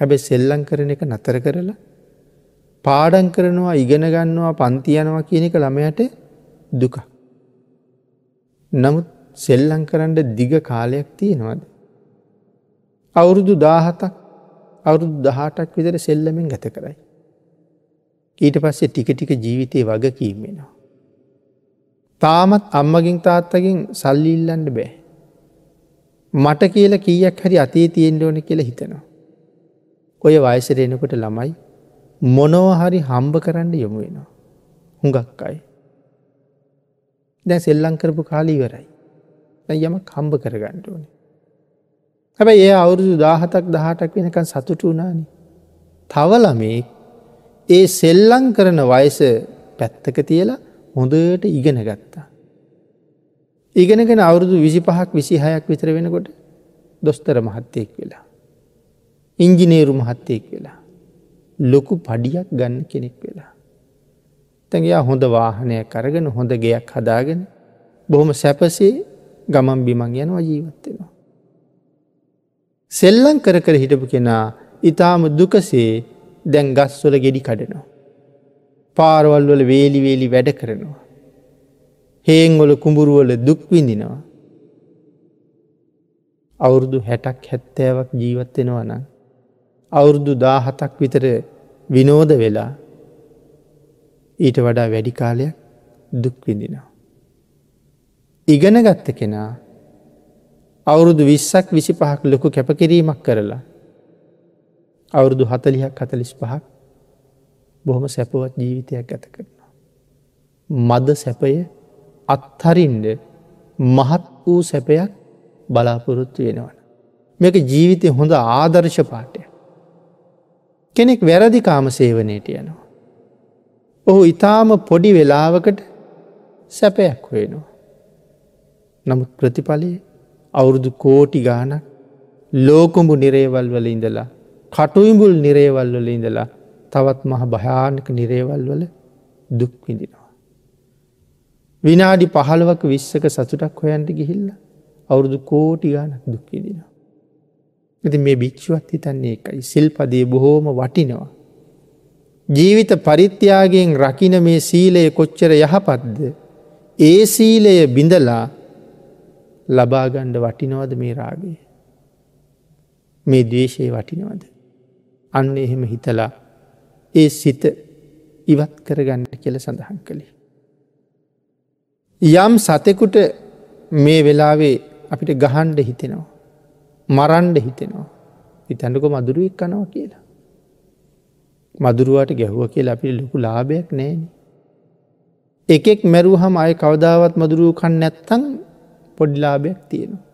හැබැ සෙල්ලං කරන එක නතර කරලා පාඩන් කරනවා ඉගෙන ගන්නවා පන්තියනවා කියන එක ළමයට දුක. නමුත් සෙල්ලං කරන්න දිග කාලයක් තියෙනවද. අවුරුදු දාහතක් අවුරුදු දහටක් විතර සෙල්ලමින් ගත කරයි. ඊට පස්සේ ටික ටික ජීවිතය වගකීමෙනවා. තාමත් අම්මගින් තාත්තකින් සල්ලිල්ලන්ඩ බෑ. මට කියල කීයක් හරි අතේ තියෙන්ට ඕන කියල හිතනවා. ඔය වයසර එනකොට ළමයි මොනෝහරි හම්බ කරන්න යොමු වෙනවා. හුඟක් අයි. දැ සෙල්ලං කරපු කාලීවරයි. යමක් හම්බ කරගන්නට ඕන. හැබැයි ඒ අවුරුදු දාහතක් දහටක් වෙනකන් සතුට වනානි. තවලමේ ඒ සෙල්ලං කරන වයස පැත්තක තියලා හොඳට ඉගෙන ගත්තා. ඉගෙනගෙන අවුරුදු විසි පහක් විසි හයක් විතර වෙනකොට දොස්තර මහත්තයෙක් වෙලා. ඉංජිනේරු මහත්තයෙක් වෙලා. ලොකු පඩියක් ගන්න කෙනෙක් වෙලා. තැගයා හොඳ වාහනය කරගෙන හොඳ ගෙයක් හදාගෙන බොහොම සැපසේ ගමන් බිමන් යනවා ජීවත්වෙනවා. සෙල්ලං කර කර හිටපු කෙනා ඉතාම දුකසේ දැන් ගස්වල ගෙඩි කඩනවා. පාරවල්වල වේලිවේලි වැඩ කරනවා. හේංවල කුඹුරුවල දුක්විඳිනවා. අවුරුදු හැටක් හැත්තෑවක් ජීවත්වෙනවා නම්. අවුරුදු දාහතක් විතර විනෝද වෙලා ඊට වඩා වැඩි කාලයක් දුක්විඳිනවා. ඉගෙන ගත්ත කෙනා අවුරුදු විස්සක් විසි පහක් ලොකු කැපකිරීමක් කරලා අවුරුදු හතලිහක් හතලිස් පහක් බොහොම සැපවත් ජීවිතයක් ගත කරනවා. මද සැපය අත්හරින්ඩ මහත් වූ සැපයක් බලාපොරොත්තු වෙනවන. මේක ජීවිතය හොඳ ආදර්ශ පාටය. කෙනෙක් වැරදි කාම සේවනයට යනවා. ඔහු ඉතාම පොඩි වෙලාවකට සැපයක් හොයනවා. නමුත් ප්‍රතිඵලය අවුරුදු කෝටි ගානක් ලෝකුඹු නිරේවල් වල ඉඳලා කටුයිඹුල් නිරේවල් වල ඉඳලා තවත් මහ භයානක නිරේවල් වල දුක් විඳිනවා. විනාඩි පහළවක විශ්සක සතුටක් හොයන්ට ගිහිල්ල අවුරුදු කෝටි ගානක් දුක්විදිනවා. ඇති මේ භික්ෂුවත් හිතන්නේ එකයි සිල්පදේ බොහෝම වටිනවා. ජීවිත පරිත්‍යයාගෙන් රකින මේ සීලය කොච්චර යහපත්ද. ඒ සීලය බිඳලා ලබාගණ්ඩ වටිනවද මේ රාගේ. මේ දේශය වටිනවද. අන්න එහෙම හිතලා ඒ සිත ඉවත් කරගන්න කියල සඳහන් කළේ. යම් සතෙකුට මේ වෙලාවේ අපිට ගහන්ඩ හිතෙනවා. මරන්ඩ හිතෙනවා. ඉතැඩක මදුරුවෙක් කනවා කියලා. මදුරුවට ගැහුව කියලා අපි ලොකු ලාභයක් නෑන. එකෙක් මැරුව හම අය කවදාවත් මදුරුවකන් නැත්තං පොඩ්ලාභයක් තියෙනවා.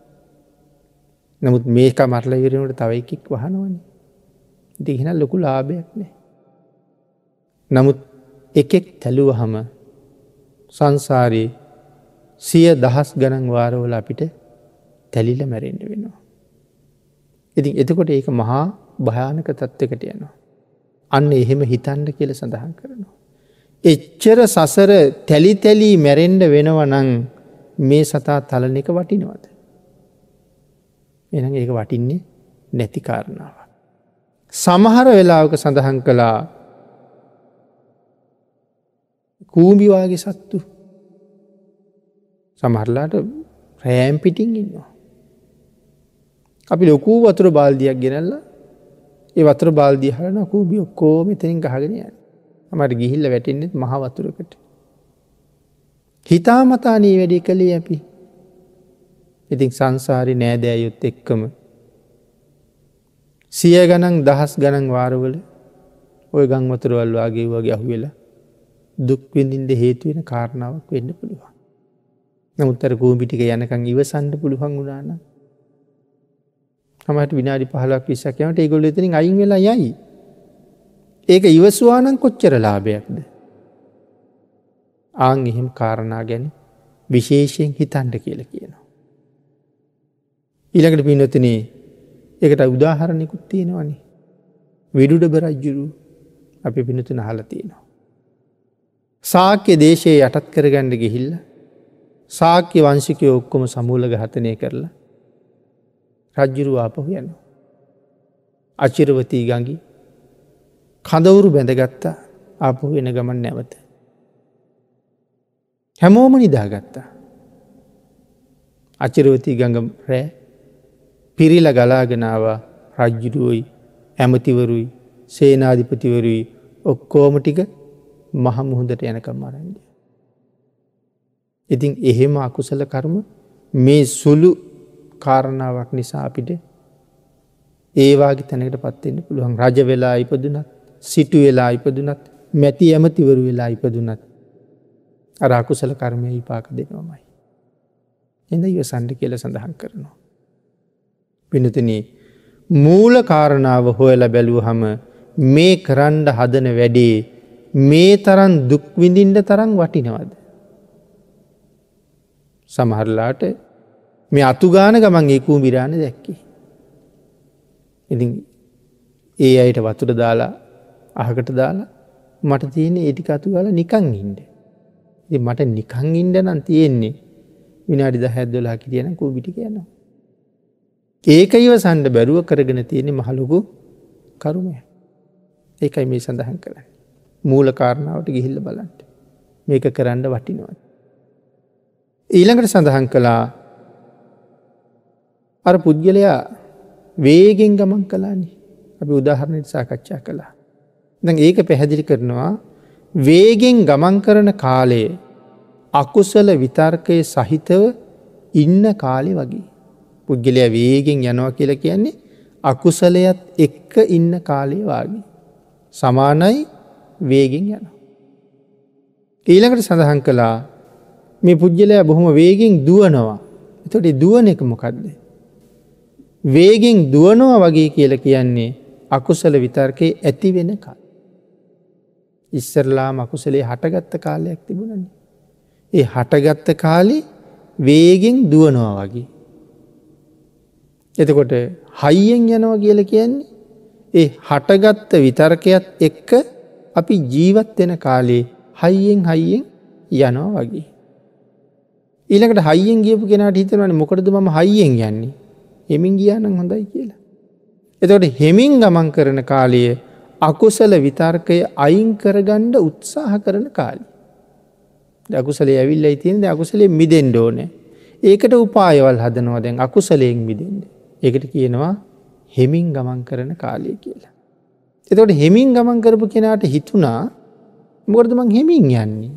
නමුත් මේක මරල විරනට තව එකෙක් වහනවන. දිහින ලොකු ලාභයක් නෑ. නමුත් එකෙක් තැලුව හම සංසාරයේ සිය දහස් ගණන් වාරවල අපිට තැලිල මැරෙන්ඩ වෙනවා. ඉතින් එතකොට ඒක මහා භයානක තත්ත්වකට යනවා. අන්න එහෙම හිතන්ඩ කියල සඳහන් කරනවා. එච්චර සසර තැලි තැලී මැරෙන්ඩ වෙනව නං මේ සතා තලන එක වටිනවද. එන ඒක වටින්නේ නැති කාරණාව. සමහර වෙලාවක සඳහන් කළා කූම්බිවාගේ සත්තු සමහරලාට රෑම් පිටිං ඉන්නවා. අපි ලොකූ වතුර බාල්දියක් ගෙනල්ල ඒ වතුර බාල්දිය හරන කූබි ඔක්කෝම එතනින් ගහගෙන යන මට ගිහිල්ල වැටෙන්නෙත් මහ වතුරකට. හිතාමතානී වැඩි කළේ අපි ඉතින් සංසාරි නෑදෑයුත් එක්කම සිය ගණන් දහස් ගණන් වාරවල ඔය ගං වතුරවල් වගේ වගේ අහු වෙලා දුක්විඳින්ට හේතුවෙන කාරණාවක් වෙන්න පුළුවන්. නමුත්තර කූමිටික යනකං ඉවසන්ඩ පුළුවන් වුණාන හමට විනාඩි පහලක් විසක්යමට ඒගොල්ල එතනින් අයින් වෙලා යයි. ඒක ඉවස්වානන් කොච්චර ලාභයක්ද. ආං එහෙම කාරණා ගැන විශේෂයෙන් හිතන්ඩ කියල කියනවා. ඊළඟට පිනොතනේ එකට උදාහරණයකුත් තියෙනවනේ. විඩුඩ බරජ්ජුරු අපි පිනතුන හල තියෙනවා. සාක්‍ය දේශයේ යටත් කරගණ්ඩ ගිහිල්ල සාක්‍ය වංශිකය ඔක්කොම සමූල ගහතනය කරලා රජ්ජුරු ආපහු යනවා. අචිරවතී ගඟි කඳවුරු බැඳගත්තා ආපහු වෙන ගමන් නැවත. හැමෝම නිදාගත්තා. අචිරවතී ගඟ රෑ පිරිල ගලාගෙනවා රජ්ජුරුවයි ඇමතිවරුයි සේනාධිපතිවරුයි ඔක්කෝම ටික මහ මුහොදට යනකම් මරන්ඩ. ඉතින් එහෙම අකුසල කර්ම මේ සුළු කාරණාවක් නිසා අපිට ඒවාගේ තැනකට පත්වෙන්න පුළුවන් රජ වෙලා ඉපදුනත් සිටු වෙලා ඉපදුනත් මැති ඇමතිවරු වෙලා ඉපදුනත් අර අකුසල කර්මය විපාක දෙනවමයි. එඳ ඉවසන්ඩ කියල සඳහන් කරනවා. පිනතන මූල කාරණාව හොයල බැලූ හම මේ කරන්ඩ හදන වැඩේ මේ තරන් දුක්විඳින්ට තරම් වටිනවද. සමහරලාට මේ අතුගාන ගමන් ඒකූ විරාණ දැක්කේ. ඉති ඒ අයට වතුර දාලා අහකට දාලා මට තියෙන ඒටික අතු ගල නිකං ඉන්ඩ. මට නිකං ඉන්ඩ නම් තියෙන්නේ විනාඩි ද හැද්දොලා කිරියන කූබිටි කියනවා. ඒක ඉවසන්ඩ බැරුව කරගෙන තියෙන මහලොකු කරුමය. ඒකයි මේ සඳහන් කරන්න. මූල කාරණාවට ගිහිල්ල බලන්ට. මේක කරන්න වටිනවත්. ඊළඟට සඳහන් කළා අර පුද්ගලයා වේගෙන් ගමන් කලානි අපි උදාහරණයට සාකච්ඡා කළා. ද ඒක පැහැදිලි කරනවා වේගෙන් ගමන් කරන කාලයේ අකුසල විතර්කය සහිතව ඉන්න කාලෙ වගේ. පුද්ගලය වේගෙන් යනවා කියල කියන්නේ අකුසලයත් එක්ක ඉන්න කාලේ වාගේ. සමානයි වේගෙන් යන. ඊළඟට සඳහන් කළා මේ පුද්ගලයා බොහොම වේගෙන් දුවනවා එතොට දුවන එක මොකක්ද වේගෙන් දුවනවා වගේ කියල කියන්නේ අකුසල විතර්කය ඇති වෙනකල්. ඉස්සරලා මකුසලේ හටගත්ත කාලයක් තිබුණන්නේ. ඒ හටගත්ත කාලි වේගෙන් දුවනවා වගේ. එතකොට හයියෙන් යනවා කියල කියන්නේ ඒ හටගත්ත විතර්කයත් එක්ක අපි ජීවත් වෙන කාලේ හයියෙන් හයියෙන් යනවා වගේ. ඊළකට හයියෙන් ගියපු කෙනට හිතවන මොකටද ම හයියෙන් යන්නේ හෙමින් ගියානම් හොඳයි කියලා. එතකොට හෙමින් ගමන් කරන කාලය අකුසල විතර්කය අයින් කරගණ්ඩ උත්සාහ කරන කාලි. අකුසලේ ඇවිල්ල ඉතින්ද අකුසලේ මිදෙන්ඩ ඕනෑ. ඒකට උපායවල් හදනවා දැන් අකුසලයෙන් මිදෙන්ට. ඒකට කියනවා හෙමින් ගමන් කරන කාලය කියලා. එතකොට හෙමින් ගමන් කරපු කෙනාට හිතුනා මොකරදමං හෙමින් යන්නේ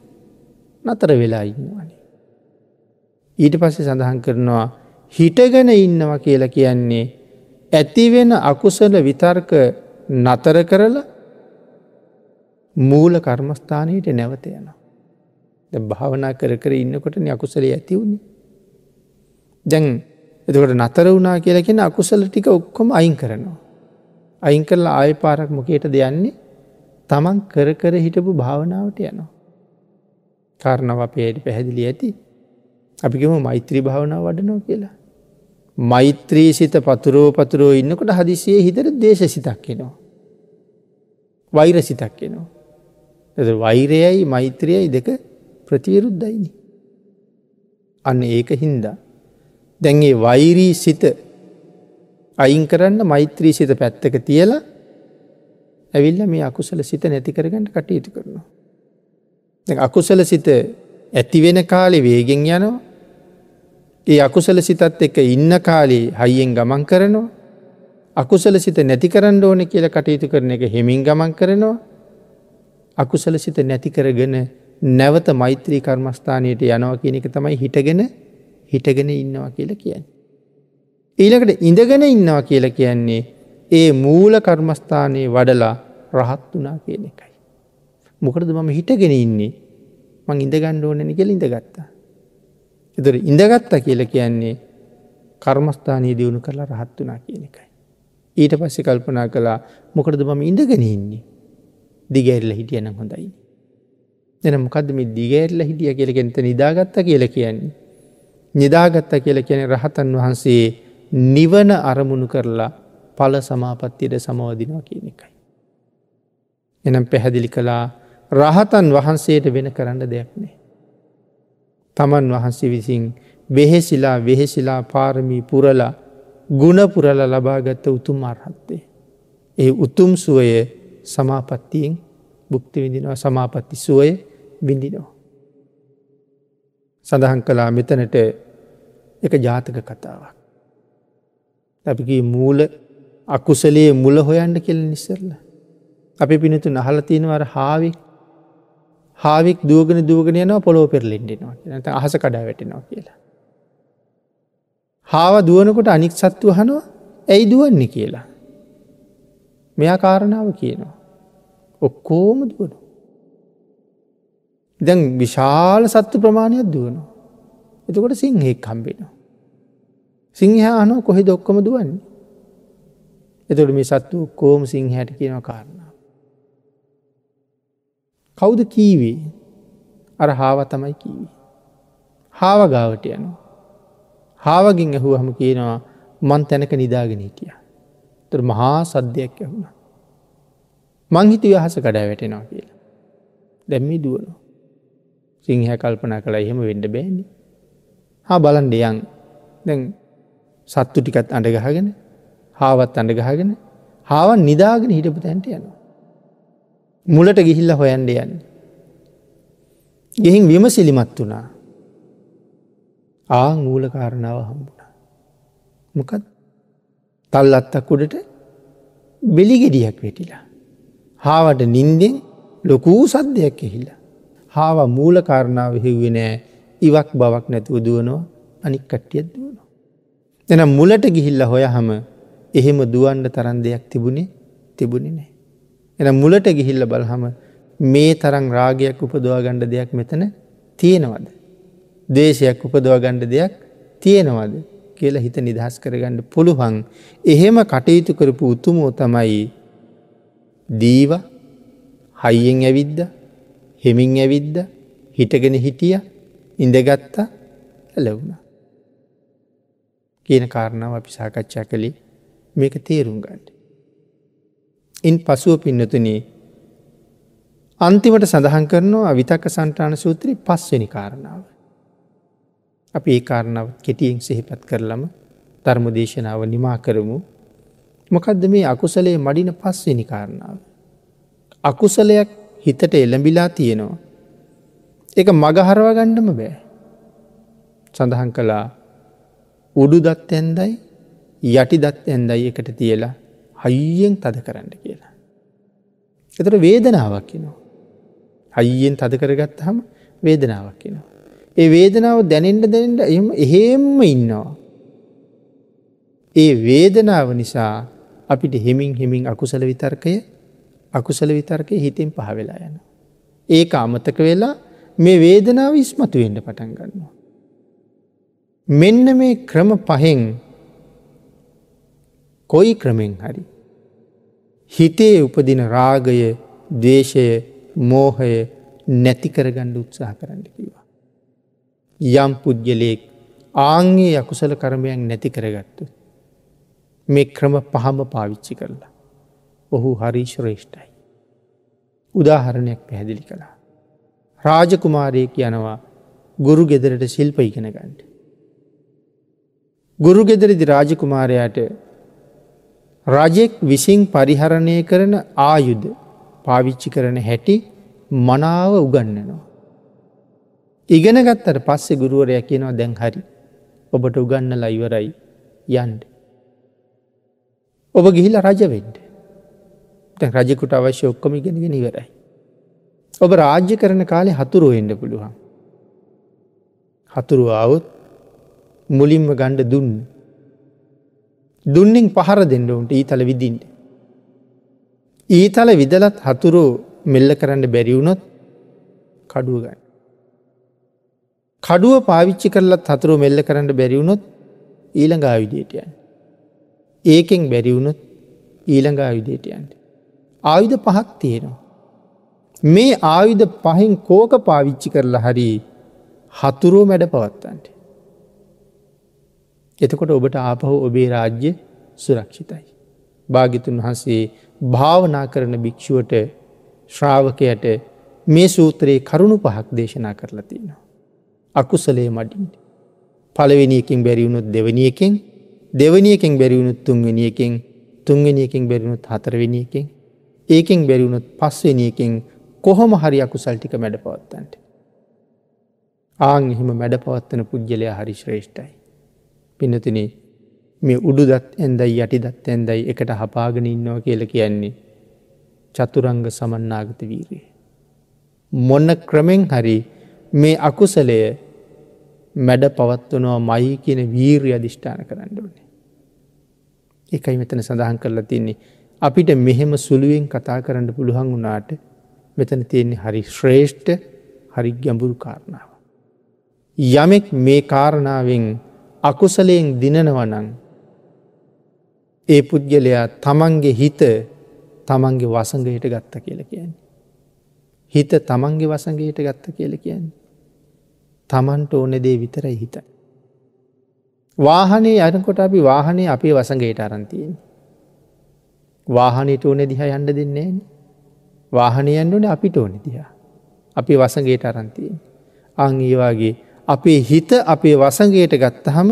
නතර වෙලා ඉන්නවනේ. ඊට පස්සේ සඳහන් කරනවා හිටගෙන ඉන්නවා කියලා කියන්නේ ඇතිවෙන අකුසල විතර්ක නතර කරලා මූල කර්මස්ථානයට නැවත යන. භාවනා කර කර ඉන්නකොට අකුසලේ ඇතිවුණේ. දැන් එතකොට නතර වුණා කියලා කියෙන අකුසල ටික ඔක්කොම අයින් කරනවා. අයින් කරලා ආය පාරක් මොකේට දෙයන්නේ තමන් කර කර හිටපු භාවනාවට යනවා. කාරණව අපේයට පැහැදිලි ඇති අපිකම මෛත්‍රී භාවනාව වඩනෝ කියලා. මෛත්‍රී සිත පතුරෝ පතුරෝ ඉන්නකොට හදිසියේ හිතර දේශ සිතක් එනවා. වෛර සිතක් එනවා. එ වෛරයයි මෛත්‍රයයි දෙක ප්‍රතිවරුද්ධයිනි. අන්න ඒක හින්දා. දැන්ගේ වෛරී සිත අයින් කරන්න මෛත්‍රී සිත පැත්තක තියලා ඇවිල්ල මේ අකුසල සිත නැති කරගන්නට කටයුතු කරනවා. අකුසල සිත ඇතිවෙන කාලෙ වේගෙන් යනවා ඒ අකුසල සිතත් එක ඉන්න කාලේ හයියෙන් ගමන් කරනවා. අකුසල සිත නැති කරන්න ඕන කියල කටයුතු කරන එක හෙමින් ගමන් කරනවා. අකුසල සිත නැති කරගෙන නැවත මෛත්‍රී කර්මස්ථානයට යනවා කියන එක තමයි හිටගෙන හිටගෙන ඉන්නවා කියල කියන්න. ඊළකට ඉඳගෙන ඉන්නවා කියල කියන්නේ ඒ මූල කර්මස්ථානයේ වඩලා රහත් වනා කියන එකයි. මොකරද මම හිටගෙන ඉන්නේ මං ඉඳගණ්ඩ ඕනැනි කෙල ඉඳගත්තා. එතර ඉඳගත්ත කියල කියන්නේ කර්මස්ථානී දියුණු කරලා රහත් වනා කියන එකයි. ඊට පස්සෙ කල්පනා කලා මොකටද මම ඉඳගෙන ඉන්නේ දිගඇරල හිටියන හොඳයි. එන මොකද මේ දිගඇරල හිටිය කියලගෙනත නිදාගත්ත කියල කියන්නේ. නිදාගත්ත කියල කියන රහතන් වහන්සේ නිවන අරමුණු කරලා පල සමාපත්තියට සමවදිනවා කියන එකයි. එනම් පැහැදිලි කලා රහතන් වහන්සේට වෙන කරන්න දෙයක් නෑ. තමන් වහන්සේ විසින් වෙහෙසිලා වෙහෙසිලා පාරමී පුරලා ගුණපුරල ලබාගත්ත උතුම් අර්හත්තේ. ඒ උතුම් සුවය සමාපත්තියෙන් බුක්ති විඳිනවා සමාපත්ති සුවය විඳිනවා. සඳහන් කලා මෙතනට එක ජාතක කතාවක්. අපිගේ මූල අකුසලේ මුල හොයන්ට කෙල් නිස්සරල. අපි පිනතු නහල තියෙනවර හාවික් හාවික් දුවගෙන දුවගෙන යනවා පොලෝ පෙරලින්ඩෙනවා නත අහස කඩා වැටෙනවා කියලා. හාව දුවනකොට අනික් සත්තු හනවා ඇයි දුවන්නේ කියලා. මෙයා කාරණාව කියනවා. ඔක්කෝම දුවනු. දැන් විශාල සත්තු ප්‍රමාණයක් දුවනවා. එතකොට සිංහෙක් කම්බෙනවා. සිංහයා අනෝ කොහෙ දොක්කොම දුවන්නේ. එතොට මේ සත්තු කෝම සිංහයට කියනව කාරණ. කෞුද කීවේ අර හාව තමයි කීවී. හාව ගාවට යනවා. හාවගින් ඇහුව හම කියනවා මන් තැනක නිදාගෙන හිටිය. තර මහා සද්ධයක් ඇහුණ. මංහිතු යහස කඩා වැටෙනවා කියලා. දැම්මි දුවනු. සිංහ කල්පන කළ එහෙම වෙන්ඩ බෑනි. හා බලන් දෙයන් දැන් සත්තු ටිකත් අඩගහගෙන හාවත් අඩගහගෙන හාවන් නිදාගෙන හිටපු තැන්ට යනවා. මුලට ගිහිල්ල හොයන්ඩ යන්න. ගෙහින් විමසිලිමත් වුණා ආ මූල කාරණාව හම්බුණ. මොකත් තල් අත්තක් උඩට බෙලිගෙඩියක් වෙටිලා. හාවට නින්දෙන් ලොකූ සද්ධයක් එහිල්ල. හාව මූල කාරණාව හෙව්වෙ නෑ ඉවක් බවක් නැතුව දුවනවා අනික් කට්ටියත් දුවනවා. එන මුලට ගිහිල්ල හොය හම එහෙම දුවන්ඩ තරන් දෙයක් තිබුණේ තිබුණි නෑ. එන මුලට ගිහිල්ල බලහම මේ තරං රාගයක් උපදවා ගණ්ඩ දෙයක් මෙතන තියෙනවද. දේශයක් උපදවා ගණ්ඩ දෙයක් තියෙනවද කියලා හිත නිදහස් කරගන්න පුළුවන් එහෙම කටයුතු කරපු උතුමෝ තමයි දීව හයියෙන් ඇවිද්ද හෙමින් ඇවිද්ද හිටගෙන හිටිය ඉඳගත්තා ඇලවුණ. කියන කාරණාව අපි සාකච්ඡා කළේ මේක තේරුම් ගන්න. ඉන් පසුව පින්නතුනේ අන්තිමට සඳහන් කරනවා විතක්ක සන්ටාන සූත්‍රී පස්වෙනි කාරණාව. අපි ඒ කාරණාව කෙටියෙන් සෙහිපත් කරලම ධර්ම දේශනාව නිමා කරමු. මොකදද මේ අකුසලේ මඩින පස්වෙනි කාරණාව. අකුසලයක් හිතට එළඹිලා තියෙනවා. එක මගහරවා ගණ්ඩම බෑ. සඳහන් කළා උඩු දත් ඇන්දයි යටි දත් ඇන්දයි එකට තියලා හයියෙන් තද කරන්න කියලා. එතට වේදනාවක් කිනවා. හයියෙන් තද කරගත් හම වේදනාවක් කිනවා. ඒ වේදනාව දැනෙන්ට දැනෙන්ට එම එහෙම්ම ඉන්නවා. ඒ වේදනාව නිසා අපිට හෙමින් හෙමින් අකුසල විතර්කය අකුසල විතර්කය හිතෙන් පහවෙලා යන. ඒක අමතක වෙලා මේ වේදනාව ඉස්මතු වෙන්ඩ පටන් ගන්නවා. මෙන්න මේ ක්‍රම පහෙන් කොයි ක්‍රමෙන් හරි. හිතේ උපදින රාගය දේශය මෝහය නැතිකරගණ්ඩ උත්සාහ කරන්න කිවා. යම් පුද්ගලයෙක් ආංගේ අකුසල කරමයක් නැති කරගත්තු. මේ ක්‍රම පහම පාවිච්චි කරලා. ඔහු හරි ශ්‍රේෂ්ඨයි. උදාහරණයක් පැහැදිලි කළා. රාජකුමාරයෙක් යනවා ගුරු ගෙදරට ශිල්ප ඉගෙන ගන්ට. ගුරු ගෙදරදි රාජකුමාරයාට රජෙක් විසින් පරිහරණය කරන ආයුද පාවිච්චි කරන හැටි මනාව උගන්නනවා. ඉගෙන ගත්තට පස්සෙ ගුරුවරයක් කියනවා දැන් හරි ඔබට උගන්න ලයිවරයි යන්ඩ. ඔබ ගිහිල රජවෙන්ට දැන් රජකුට අවශ්‍ය ඔක්කොම ඉගෙනගෙන ඉවරයි. ඔබ රාජ්‍ය කරන කාලේ හතුරුව එන්න පුළුවන්. හතුරු අවුත් මුලින්ම ගණ්ඩ දුන්න. දුන්නින් පහර දෙන්න උන්ට ඊතල විදින්ට. ඊතල විදලත් හතුරු මෙල්ල කරන්න බැරිවුණොත් කඩුව ගන්න. කඩුව පාවිච්චි කරලත් හතුරු මෙල්ල කරන්න බැරිවුණොත් ඊළඟ ආයුධයටයන්. ඒකෙන් බැරිවුණොත් ඊළඟ ආයුධයටයන්ට. ආයුධ පහක් තියෙනවා. මේ ආයුධ පහින් කෝක පාවිච්චි කරලා හරි හතුරුව මැඩ පවත්තන්ට. එතකොට ඔබට ආපහු ඔබේ රාජ්‍ය සුරක්ෂිතයි. භාගිතුන් වහන්සේ භාවනා කරන භික්‍ෂුවට ශ්‍රාවකයට මේ සූත්‍රයේ කරුණු පහක් දේශනා කරලා තියෙනවා. අකුසලේ මඩින්ට. පළවෙනියකින් බැරිවුණුත් දෙවනියකින් දෙවනියකින් බැරිවුණුත් තුන්වෙනියකින් තුන්වෙනියකින් බැරිවුණුත් හතරවෙනියකින් ඒකෙන් බැරිවුණුත් පස්වෙනියකින් කොහොම හරි අකුසල්ටික මැඩ පවත්තන්ට. ආං එහෙම මැඩ පවත්වන පුද්ගලයා හරි ශ්‍රේෂ්ඨයි. පිනතින මේ උඩුදත් ඇන්දයි යටිදත් ඇන්දයි එකට හපාගෙන ඉන්නවා කියල කියන්නේ චතුරංග සමන්නාගත වීරේ. මොන්න ක්‍රමෙන් හරි මේ අකුසලය මැඩ පවත්වනවා මයි කියන වීර්ය අධිෂ්ඨාන කරන්න ඕනේ. එකයි මෙතන සඳහන් කරලා තින්නේ අපිට මෙහෙම සුළුවෙන් කතා කරන්න පුළුවන් වුණාට මෙතන තියෙන්නේ හරි ශ්‍රේෂ්ඨ හරි ගැඹුරු කාරණාව. යමෙක් මේ කාරණාවෙන් අකුසලයෙන් දිනනවනං ඒ පුද්ගලයා තමන්ගේ හිත තමන්ගේ වසඟයට ගත්ත කියල කියන්නේ. හිත තමන්ගේ වසඟයට ගත්ත කියල කියන්නේ. තමන්ට ඕන දේ විතරයි හිත. වාහනේ අයනකොට අපි වාහනේ අපේ වසඟයට අරන්තියෙන්. වාහනයට ඕන දිහ යන්න දෙන්නේ වාහනයන්න ඕන අපිට ඕන දිහ. අපි වසඟයට අරන්තියෙන්. අං ඒවාගේ අපේ හිත අපේ වසඟයට ගත්තහම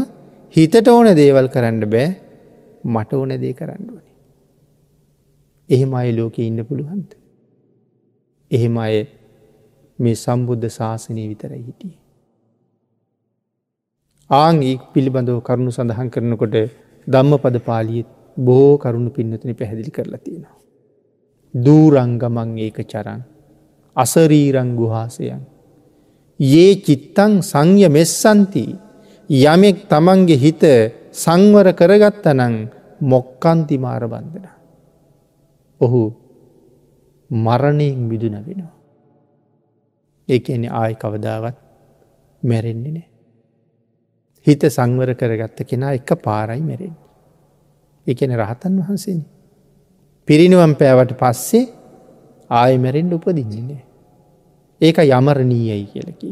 හිතට ඕන දේවල් කරන්න බෑ මට ඕන දේ කරන්න ඕනේ. එහෙම අය ලෝක ඉන්න පුළුවන්ද. එහෙම අය මේ සම්බුද්ධ ශාසනය විතරයි හිටිය. ආංගී පිළිබඳව කරුණු සඳහන් කරනකොට ධම්ම පද පාලියත් බෝ කරුණු පින්නතන පැහැදිලි කරලා තියෙනවා. දූරංගමං ඒක චරන් අසරීරංගුහාසයන්. ඒ චිත්තං සංය මෙස්සන්ති යමෙක් තමන්ගේ හිත සංවර කරගත්තනං මොක්කන්ති මාර බන්ධන. ඔහු මරණයෙන් මිදුන වෙනවා. ඒක එන ආය කවදාවත් මැරෙන්නේ නෑ. හිත සංවර කරගත්ත කෙනා එක පාරයි මැරෙන්. එකන රහතන් වහන්සේන. පිරිනිවම් පෑවට පස්සේ ආය මැරෙන්ඩ උපදින්නේ. ඒක යමරණීයයි කියලකි.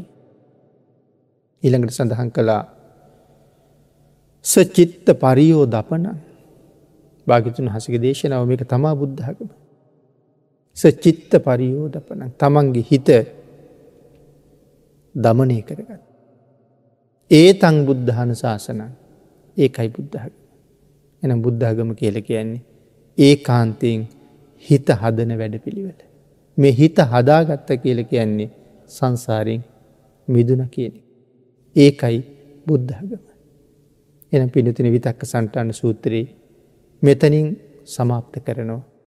ඊළඟට සඳහන් කළා සචිත්ත පරියෝ දපන භාගිතුන් හසක දේශනාව මේක තමා බුද්ධහකම. සචිත්ත පරියෝ දපන තමන්ගේ හිත දමනය කරගත්. ඒ තං බුද්ධහන ශාසනන් ඒකයි බුද්ධහක. එන බුද්ධාගම කියල කියන්නේ. ඒ කාන්තයෙන් හිත හදන වැඩ පිළිවෙල. මේ හිත හදාගත්ත කියල කියන්නේ සංසාරයෙන් මිදුන කියන. ඒකයි බුද්ධාගම. එන පිනතින විතක්ක සන්ටාන සූත්‍රයේ මෙතනින් සමාප්ත කරනවා.